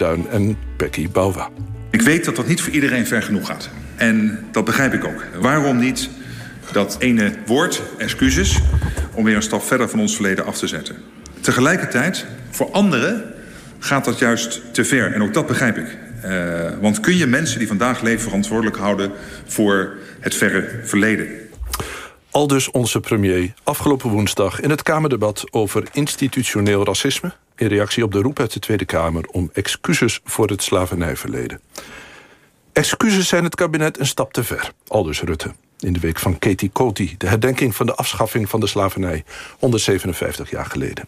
Duin en Becky Bouwa. Ik weet dat dat niet voor iedereen ver genoeg gaat. En dat begrijp ik ook. Waarom niet dat ene woord, excuses... om weer een stap verder van ons verleden af te zetten. Tegelijkertijd, voor anderen gaat dat juist te ver. En ook dat begrijp ik. Uh, want kun je mensen die vandaag leven verantwoordelijk houden... voor het verre verleden? Al dus onze premier afgelopen woensdag in het Kamerdebat over institutioneel racisme... in reactie op de roep uit de Tweede Kamer om excuses voor het slavernijverleden. Excuses zijn het kabinet een stap te ver, aldus Rutte. In de week van Katie Coty, de herdenking van de afschaffing van de slavernij... 157 jaar geleden.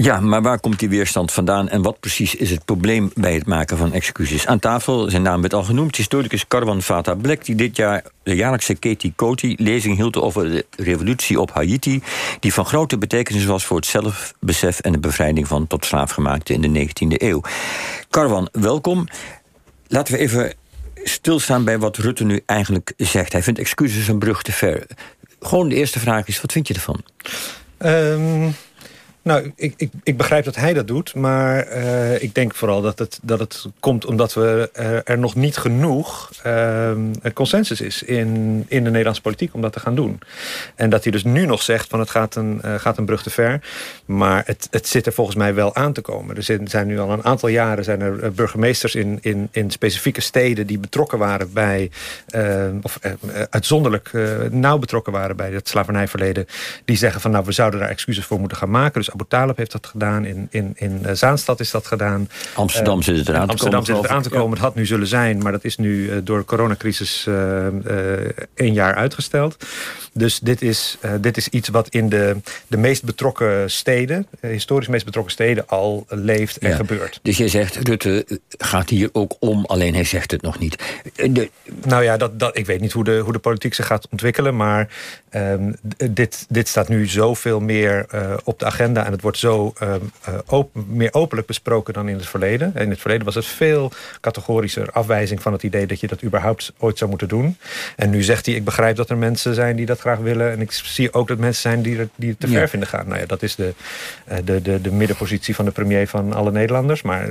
Ja, maar waar komt die weerstand vandaan en wat precies is het probleem bij het maken van excuses? Aan tafel, zijn naam werd al genoemd, historicus Carwan Vata Black, die dit jaar de jaarlijkse Katie Coty lezing hield over de revolutie op Haiti, die van grote betekenis was voor het zelfbesef en de bevrijding van tot slaafgemaakten in de 19e eeuw. Carwan, welkom. Laten we even stilstaan bij wat Rutte nu eigenlijk zegt. Hij vindt excuses een brug te ver. Gewoon de eerste vraag is, wat vind je ervan? Um, nou, ik, ik, ik begrijp dat hij dat doet. Maar uh, ik denk vooral dat het, dat het komt omdat we er, er nog niet genoeg uh, consensus is in, in de Nederlandse politiek om dat te gaan doen. En dat hij dus nu nog zegt van het gaat een, uh, gaat een brug te ver. Maar het, het zit er volgens mij wel aan te komen. Er zijn, nu al een aantal jaren zijn er burgemeesters in, in, in specifieke steden die betrokken waren bij, of uitzonderlijk nauw betrokken waren bij het slavernijverleden. Die zeggen van nou we zouden daar excuses voor moeten gaan maken. Dus Abu Talib heeft dat gedaan. In, in, in eh, Zaanstad is dat gedaan. Amsterdam zit het eraan te Amsterdam komen. zit het aan te komen. Het had nu zullen zijn. Maar dat is nu uh, door de coronacrisis één jaar uitgesteld. Dus dit is, dit is iets wat in de, de meest betrokken steden... historisch meest betrokken steden al leeft en ja. gebeurt. Dus je zegt, Rutte gaat hier ook om. Alleen hij zegt het nog niet. De... Nou ja, dat, dat, ik weet niet hoe de, hoe de politiek zich gaat ontwikkelen. Maar um, dit, dit staat nu zoveel meer op de agenda en het wordt zo um, uh, open, meer openlijk besproken dan in het verleden. In het verleden was het veel categorischer afwijzing van het idee dat je dat überhaupt ooit zou moeten doen. En nu zegt hij, ik begrijp dat er mensen zijn die dat graag willen. En ik zie ook dat mensen zijn die, er, die het te ver vinden gaan. Nou ja, dat is de, de, de, de middenpositie van de premier van alle Nederlanders. Maar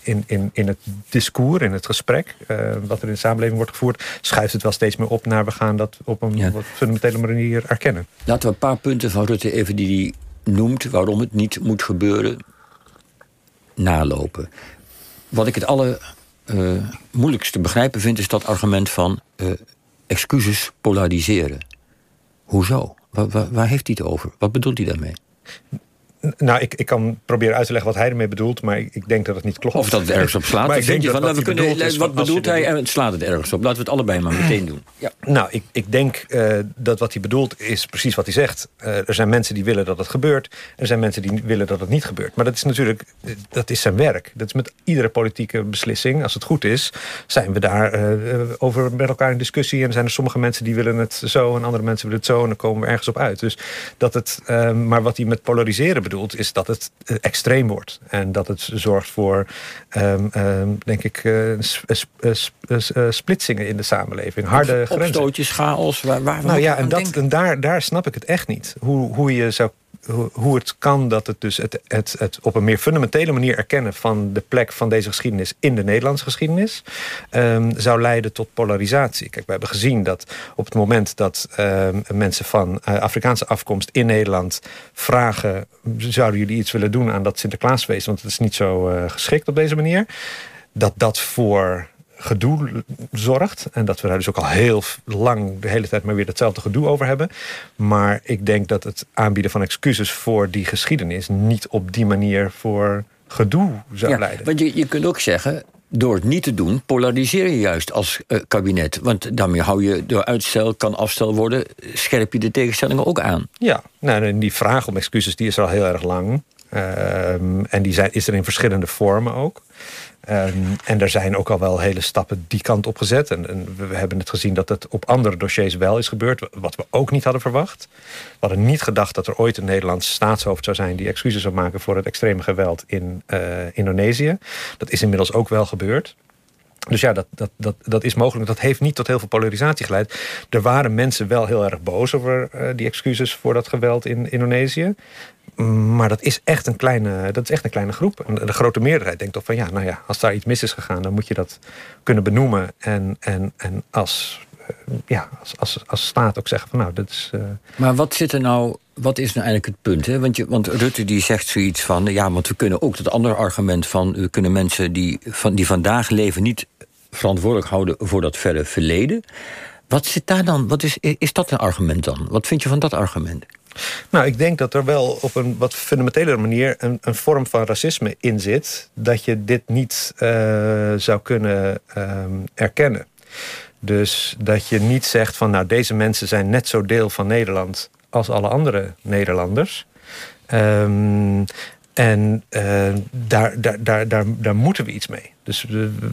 in, in, in het discours, in het gesprek, uh, wat er in de samenleving wordt gevoerd, schuift het wel steeds meer op naar we gaan dat op een ja. wat fundamentele manier erkennen. Laten we een paar punten van Rutte even die, die noemt waarom het niet moet gebeuren, nalopen. Wat ik het aller uh, moeilijkste begrijpen vind, is dat argument van uh, excuses polariseren. Hoezo? Waar, heeft hij het over? Wat bedoelt hij daarmee? Nou, ik, ik kan proberen uit te leggen wat hij ermee bedoelt... maar ik, ik denk dat het niet klopt. Of dat het ergens op slaat. maar ik denk je dat van, wat, we kunnen, bedoelt wat bedoelt hij en slaat het ergens op? Laten we het allebei maar meteen doen. Ja. Nou, ik, ik denk uh, dat wat hij bedoelt is precies wat hij zegt. Uh, er zijn mensen die willen dat het gebeurt. Er zijn mensen die willen dat het niet gebeurt. Maar dat is natuurlijk, dat is zijn werk. Dat is met iedere politieke beslissing. Als het goed is, zijn we daar uh, over met elkaar in discussie. En zijn er sommige mensen die willen het zo... en andere mensen willen het zo en dan komen we ergens op uit. Dus dat het, maar wat hij met polariseren bedoelt... is dat het extreem wordt. En dat het zorgt voor, um, um, denk ik, uh, sp sp splitsingen in de samenleving. Harde Op, grenzen. Opstootjes, chaos. Waar, waar nou ja, en, dat, en daar, daar snap ik het echt niet. Hoe, hoe je zou hoe het kan dat het dus het, het, het op een meer fundamentele manier erkennen van de plek van deze geschiedenis in de Nederlandse geschiedenis um, zou leiden tot polarisatie. Kijk, we hebben gezien dat op het moment dat um, mensen van uh, Afrikaanse afkomst in Nederland vragen: zouden jullie iets willen doen aan dat Sinterklaasfeest? Want het is niet zo uh, geschikt op deze manier. Dat dat voor gedoe zorgt. En dat we daar dus ook al heel lang de hele tijd maar weer hetzelfde gedoe over hebben. Maar ik denk dat het aanbieden van excuses voor die geschiedenis... niet op die manier voor gedoe zou ja, leiden. Want je, je kunt ook zeggen, door het niet te doen, polariseer je juist als uh, kabinet. Want daarmee hou je door uitstel, kan afstel worden... scherp je de tegenstellingen ook aan. Ja, nou, en die vraag om excuses die is al heel erg lang. Um, en die zijn, is er in verschillende vormen ook. Um, en er zijn ook al wel hele stappen die kant op gezet. En, we hebben het gezien dat het op andere dossiers wel is gebeurd. Wat we ook niet hadden verwacht. We hadden niet gedacht dat er ooit een Nederlands staatshoofd zou zijn... die excuses zou maken voor het extreme geweld in uh, Indonesië. Dat is inmiddels ook wel gebeurd. Dus ja, dat, dat, dat, dat is mogelijk. Dat heeft niet tot heel veel polarisatie geleid. Er waren mensen wel heel erg boos over uh, die excuses voor dat geweld in Indonesië. Maar dat is echt een kleine, dat is echt een kleine groep. En de grote meerderheid denkt toch van ja, nou ja, als daar iets mis is gegaan, dan moet je dat kunnen benoemen. En, en, en als, eh, ja, als, als, staat ook zeggen van nou, dat is. Uh... Maar wat zit er nou wat is nou eigenlijk het punt? Hè? Want, je, want Rutte die zegt zoiets van... ja, want we kunnen ook dat andere argument van... we kunnen mensen die, van, die vandaag leven niet verantwoordelijk houden... voor dat verre verleden. Wat zit daar dan? Wat is, is dat een argument dan? Wat vind je van dat argument? Nou, ik denk dat er wel op een wat fundamentelere manier... een, een vorm van racisme in zit... dat je dit niet uh, zou kunnen uh, erkennen. Dus dat je niet zegt van... nou, deze mensen zijn net zo deel van Nederland als alle andere Nederlanders. Um, en uh, daar, daar, daar, daar, daar moeten we iets mee. Dus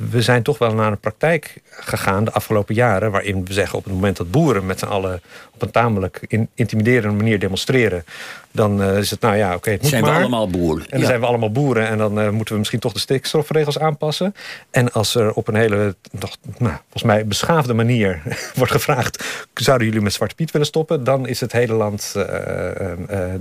we, zijn toch wel naar een praktijk gegaan de afgelopen jaren... waarin we zeggen op het moment dat boeren met z'n allen... op een tamelijk intimiderende manier demonstreren... dan uh, is het, nou ja, oké, okay, het moet zijn maar. we allemaal boeren. En dan zijn we allemaal boeren en dan uh, moeten we misschien toch de stikstofregels aanpassen. En als er op een hele, nog, nou, volgens mij beschaafde manier wordt gevraagd... zouden jullie met Zwarte Piet willen stoppen? Dan is het hele land...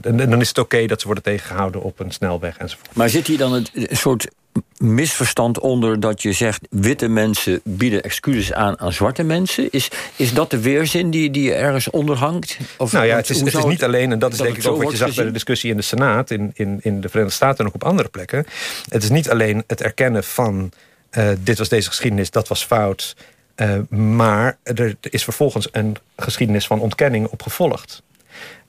dan is het oké okay dat ze worden tegengehouden op een snelweg enzovoort. Maar zit hier dan een soort misverstand onder dat je zegt... witte mensen bieden excuses aan aan zwarte mensen? Is, is dat de weerzin die, die ergens onder hangt? Of, nou ja, het is, het is niet alleen... en dat is denk ik ook wat je zag bij de discussie in de Senaat... in, in, in de Verenigde Staten en ook op andere plekken. Het is niet alleen het erkennen van... Uh, dit was deze geschiedenis, dat was fout... Uh, maar er is vervolgens een geschiedenis van ontkenning op gevolgd.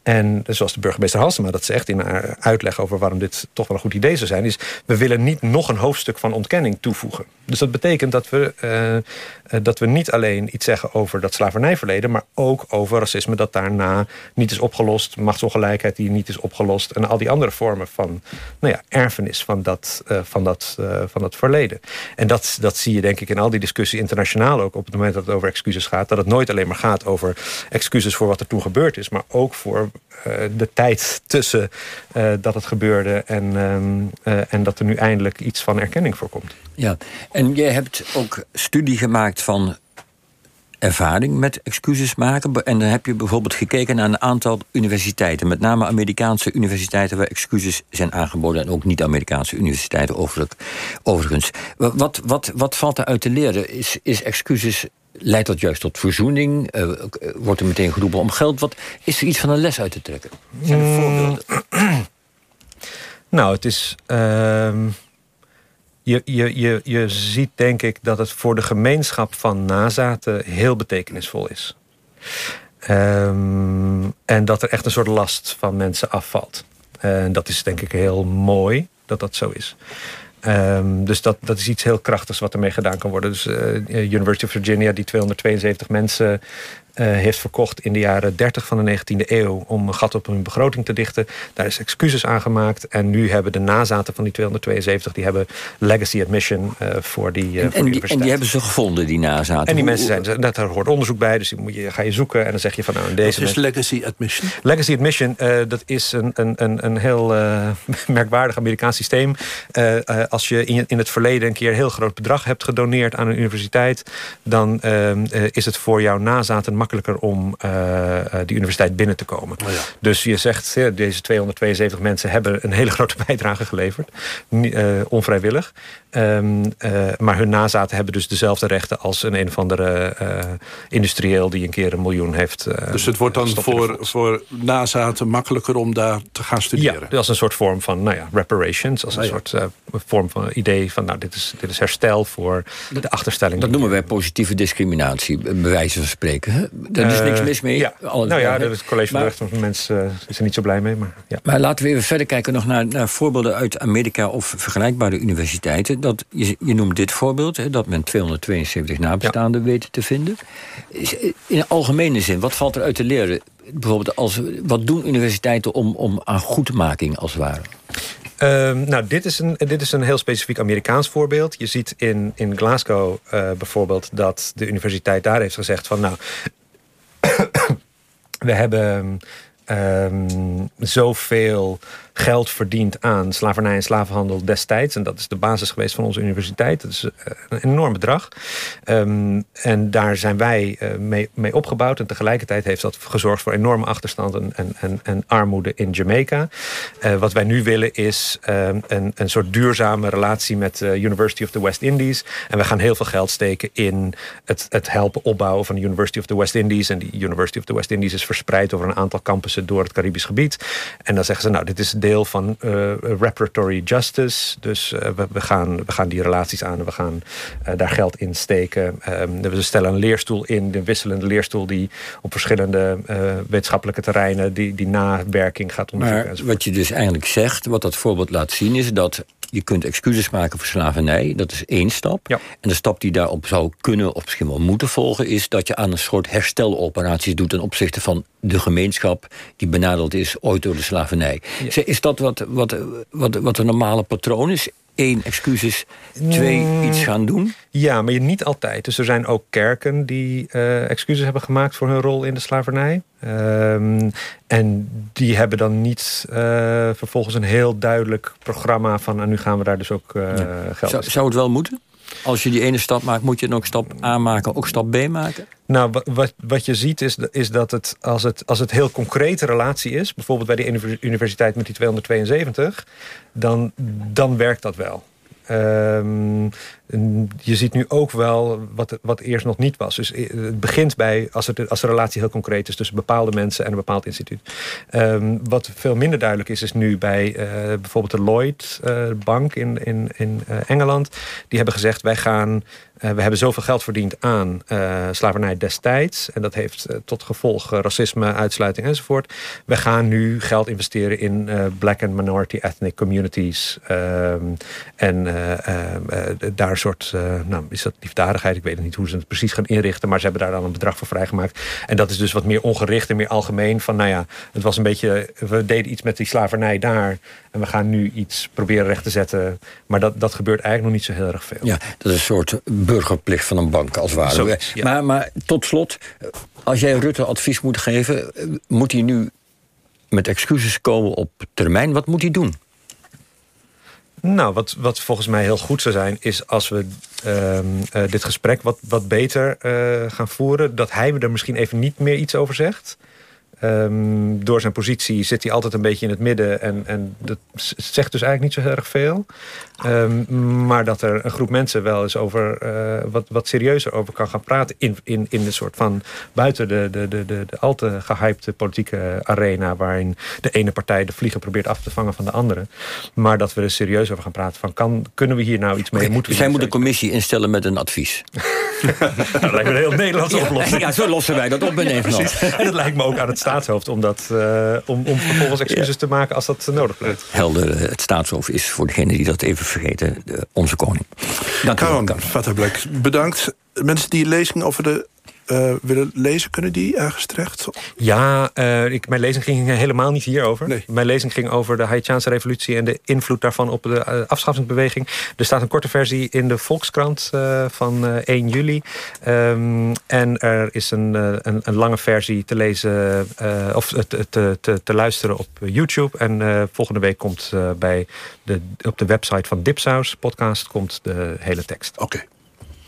En zoals de burgemeester Halsema dat zegt in haar uitleg over waarom dit toch wel een goed idee zou zijn, is we willen niet nog een hoofdstuk van ontkenning toevoegen. Dus dat betekent dat we, uh, dat we niet alleen iets zeggen over dat slavernijverleden, maar ook over racisme dat daarna niet is opgelost, machtsongelijkheid die niet is opgelost en al die andere vormen van nou ja, erfenis van dat, uh, van, dat, van dat verleden. En dat, dat zie je denk ik in al die discussie internationaal ook op het moment dat het over excuses gaat, dat het nooit alleen maar gaat over excuses voor wat er toen gebeurd is, maar ook voor de tijd tussen uh, dat het gebeurde en, uh, en dat er nu eindelijk iets van erkenning voor komt. Ja, en jij hebt ook studie gemaakt van ervaring met excuses maken. En dan heb je bijvoorbeeld gekeken naar een aantal universiteiten, met name Amerikaanse universiteiten waar excuses zijn aangeboden en ook niet-Amerikaanse universiteiten overigens. Wat, wat, wat valt er uit te leren? Is, is excuses Leidt dat juist tot verzoening? Uh, wordt er meteen geroepen om geld? Wat, is er iets van een les uit te trekken? Zijn er voorbeelden? Nou, het is... Uh, je, je, je, je ziet denk ik dat het voor de gemeenschap van nazaten heel betekenisvol is. Um, en dat er echt een soort last van mensen afvalt. En dat is denk ik heel mooi dat dat zo is. Um, dus dat, dat is iets heel krachtigs wat ermee gedaan kan worden. Dus uh, University of Virginia, die 272 mensen heeft verkocht in de jaren 30 van de 19e eeuw om een gat op hun begroting te dichten. Daar is excuses aan gemaakt. En nu hebben de nazaten van die 272 die hebben legacy admission uh, voor die, uh, en, voor die, en die hebben ze gevonden, die nazaten? En die mensen zijn, dat, daar hoort onderzoek bij, dus die moet je, ga je zoeken en dan zeg je van nou in deze. Wat is legacy admission? Legacy admission, dat is een, een, een, een heel merkwaardig Amerikaans systeem. als je in, in het verleden een keer een heel groot bedrag hebt gedoneerd aan een universiteit, dan is het voor jouw nazaten makkelijker om uh, die universiteit binnen te komen. Oh ja. Dus je zegt, ja, deze 272 mensen hebben een hele grote bijdrage geleverd. Uh, onvrijwillig. Um, uh, maar hun nazaten hebben dus dezelfde rechten als een een of andere industrieel die een keer een miljoen heeft. dus het wordt dan voor, voor nazaten makkelijker om daar te gaan studeren? Ja, als een soort vorm van nou ja, reparations. Als een oh ja. soort vorm van idee van nou, dit is, dit is herstel voor de achterstelling. Dat noemen wij positieve discriminatie, bij wijze van spreken. Hè? Daar is niks mis mee. Ja. nou ja, het college van rechten van mensen uh, is er niet zo blij mee. Maar, ja. maar laten we even verder kijken nog naar, naar voorbeelden uit Amerika of vergelijkbare universiteiten. Dat, je, je noemt dit voorbeeld, hè, dat men 272 nabestaanden weet te vinden. In algemene zin, wat valt er uit te leren? Bijvoorbeeld, als, wat doen universiteiten om, om aan goedmaking als het ware? Um, nou, dit is, een, dit is een heel specifiek Amerikaans voorbeeld. Je ziet in, in Glasgow uh, bijvoorbeeld dat de universiteit daar heeft gezegd van... nou, we hebben um, zoveel geld verdient aan slavernij en slavenhandel destijds. En dat is de basis geweest van onze universiteit. Dat is een enorm bedrag. Ehm, en daar zijn wij mee, mee opgebouwd. En tegelijkertijd heeft dat gezorgd voor enorme achterstand en, en, en, armoede in Jamaica. wat wij nu willen is ehm, een, een soort duurzame relatie met de University of the West Indies. En we gaan heel veel geld steken in het, het helpen opbouwen van de University of the West Indies. En die University of the West Indies is verspreid over een aantal campussen door het Caribisch gebied. En dan zeggen ze, nou, dit is van uh, reparatory justice. Dus uh, we, we, gaan, we gaan die relaties aan en we gaan uh, daar geld in steken. Um, we stellen een leerstoel in, de wisselende leerstoel die op verschillende wetenschappelijke terreinen die, die nawerking gaat onderzoeken. Maar wat je dus eigenlijk zegt, wat dat voorbeeld laat zien, is dat je kunt excuses maken voor slavernij. Dat is één stap. Ja. En de stap die daarop zou kunnen of misschien wel moeten volgen... is dat je aan een soort hersteloperaties doet... ten opzichte van de gemeenschap die benadeeld is ooit door de slavernij. Is dat wat, wat, wat, wat een normale patroon is? Eén, excuses. Twee, mm. iets gaan doen? Ja, maar niet altijd. Dus er zijn ook kerken die uh, excuses hebben gemaakt... voor hun rol in de slavernij. Um, en die hebben dan niet uh, vervolgens een heel duidelijk programma... van en nu gaan we daar dus ook uh, geld zou, zou het wel moeten? Als je die ene stap maakt, moet je dan ook stap A maken, ook stap B maken? Nou, wat, wat je ziet is, is dat het als, het als het heel concrete relatie is... bijvoorbeeld bij de universiteit met die 272... dan, dan werkt dat wel. Um, je ziet nu ook wel wat, wat eerst nog niet was. Dus eh, het begint bij, als, het, als de relatie heel concreet is... tussen bepaalde mensen en een bepaald instituut. Um, wat veel minder duidelijk is, is nu bij uh, bijvoorbeeld de Lloyd uh, Bank in, in, in Engeland. Die hebben gezegd, wij gaan... we hebben zoveel geld verdiend aan slavernij destijds. En dat heeft tot gevolg racisme, uitsluiting enzovoort. We gaan nu geld investeren in black and minority ethnic communities. Um, en daar soort, uh, nou, is dat liefdadigheid? Ik weet niet hoe ze het precies gaan inrichten, maar ze hebben daar dan een bedrag voor vrijgemaakt. En dat is dus wat meer ongericht en meer algemeen. Van nou ja, het was een beetje, we deden iets met die slavernij daar en we gaan nu iets proberen recht te zetten. Maar dat, dat gebeurt eigenlijk nog niet zo heel erg veel. Ja, dat is een soort burgerplicht van een bank als het ware. maar, maar tot slot, als jij Rutte advies moet geven, moet hij nu met excuses komen op termijn? Wat moet hij doen? Nou, wat, wat volgens mij heel goed zou zijn, is als we ehm, eh, dit gesprek wat, wat beter uh, gaan voeren. Dat hij er misschien even niet meer iets over zegt. Um, door zijn positie zit hij altijd een beetje in het midden. En, en dat zegt dus eigenlijk niet zo heel erg veel. Um, maar dat er een groep mensen wel eens over uh, wat, wat serieuzer over kan gaan praten. In, in, in de soort van buiten de, de, de, de, de al te gehypte politieke arena. Waarin de ene partij de vliegen probeert af te vangen van de andere. Maar dat we er serieus over gaan praten. Van kan, kunnen we hier nou iets mee? Moeten we Zij moeten een commissie instellen met een advies. dat lijkt me een heel Nederlandse oplossing. Ja, zo lossen wij dat op in Nederland. En dat lijkt me ook aan het staatshoofd om, dat, uh, om, om vervolgens excuses te maken als dat nodig blijkt. Helder, het staatshoofd is voor degene die dat even vergeten de, onze koning. Dank u wel. bedankt. Mensen die lezing over de uh, willen lezen, kunnen die ergens terecht? Ja, uh, ik, mijn lezing ging helemaal niet hierover. Nee. Mijn lezing ging over de Haitiaanse revolutie... en de invloed daarvan op de uh, afschaffingsbeweging. Er staat een korte versie in de Volkskrant van 1 juli. Um, en er is een, een, een, lange versie te lezen... of te, te, te, te, luisteren op YouTube. En volgende week komt bij de, op de website van Dipsaus podcast komt de hele tekst. Oké.